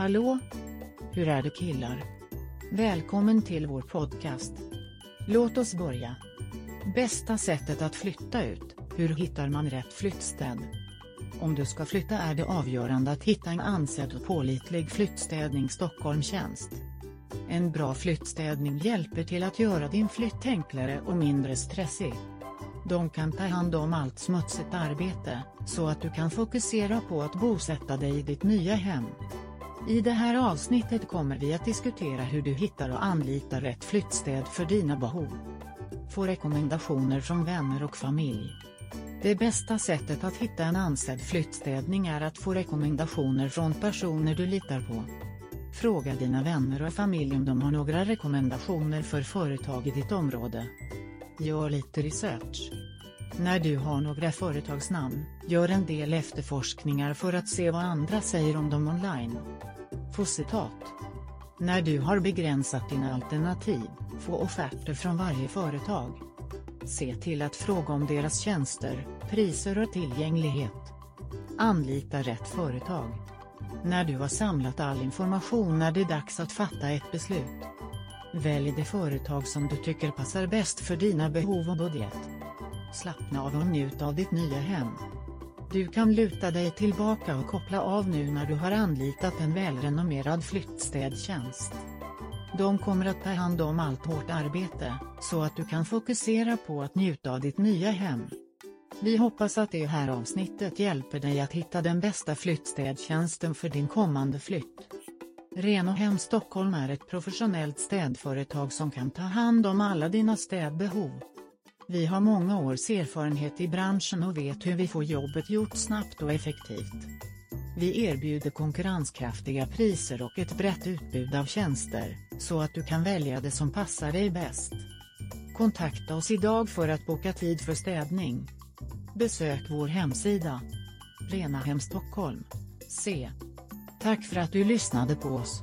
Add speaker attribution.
Speaker 1: Hallå? Hur är det killar? Välkommen till vår podcast. Låt oss börja. Bästa sättet att flytta ut, hur hittar man rätt flyttstäd? Om du ska flytta är det avgörande att hitta en ansedd och pålitlig flyttstädning Stockholmtjänst. En bra flyttstädning hjälper till att göra din flytt enklare och mindre stressig. De kan ta hand om allt smutsigt arbete, så att du kan fokusera på att bosätta dig i ditt nya hem. I det här avsnittet kommer vi att diskutera hur du hittar och anlitar rätt flyttstäd för dina behov. Få rekommendationer från vänner och familj. Det bästa sättet att hitta en ansedd flyttstädning är att få rekommendationer från personer du litar på. Fråga dina vänner och familj om de har några rekommendationer för företag i ditt område. Gör lite research. När du har några företagsnamn, gör en del efterforskningar för att se vad andra säger om dem online. Få citat. När du har begränsat dina alternativ, få offerter från varje företag. Se till att fråga om deras tjänster, priser och tillgänglighet. Anlita rätt företag. När du har samlat all information är det dags att fatta ett beslut. Välj det företag som du tycker passar bäst för dina behov och budget. Slappna av och njut av ditt nya hem. Du kan luta dig tillbaka och koppla av nu när du har anlitat en välrenommerad flyttstädtjänst. De kommer att ta hand om allt hårt arbete, så att du kan fokusera på att njuta av ditt nya hem. Vi hoppas att det här avsnittet hjälper dig att hitta den bästa flyttstädtjänsten för din kommande flytt. Renohem Stockholm är ett professionellt städföretag som kan ta hand om alla dina städbehov. Vi har många års erfarenhet i branschen och vet hur vi får jobbet gjort snabbt och effektivt. Vi erbjuder konkurrenskraftiga priser och ett brett utbud av tjänster, så att du kan välja det som passar dig bäst. Kontakta oss idag för att boka tid för städning. Besök vår hemsida. Renahem Stockholm. Se. Tack för att du lyssnade på oss.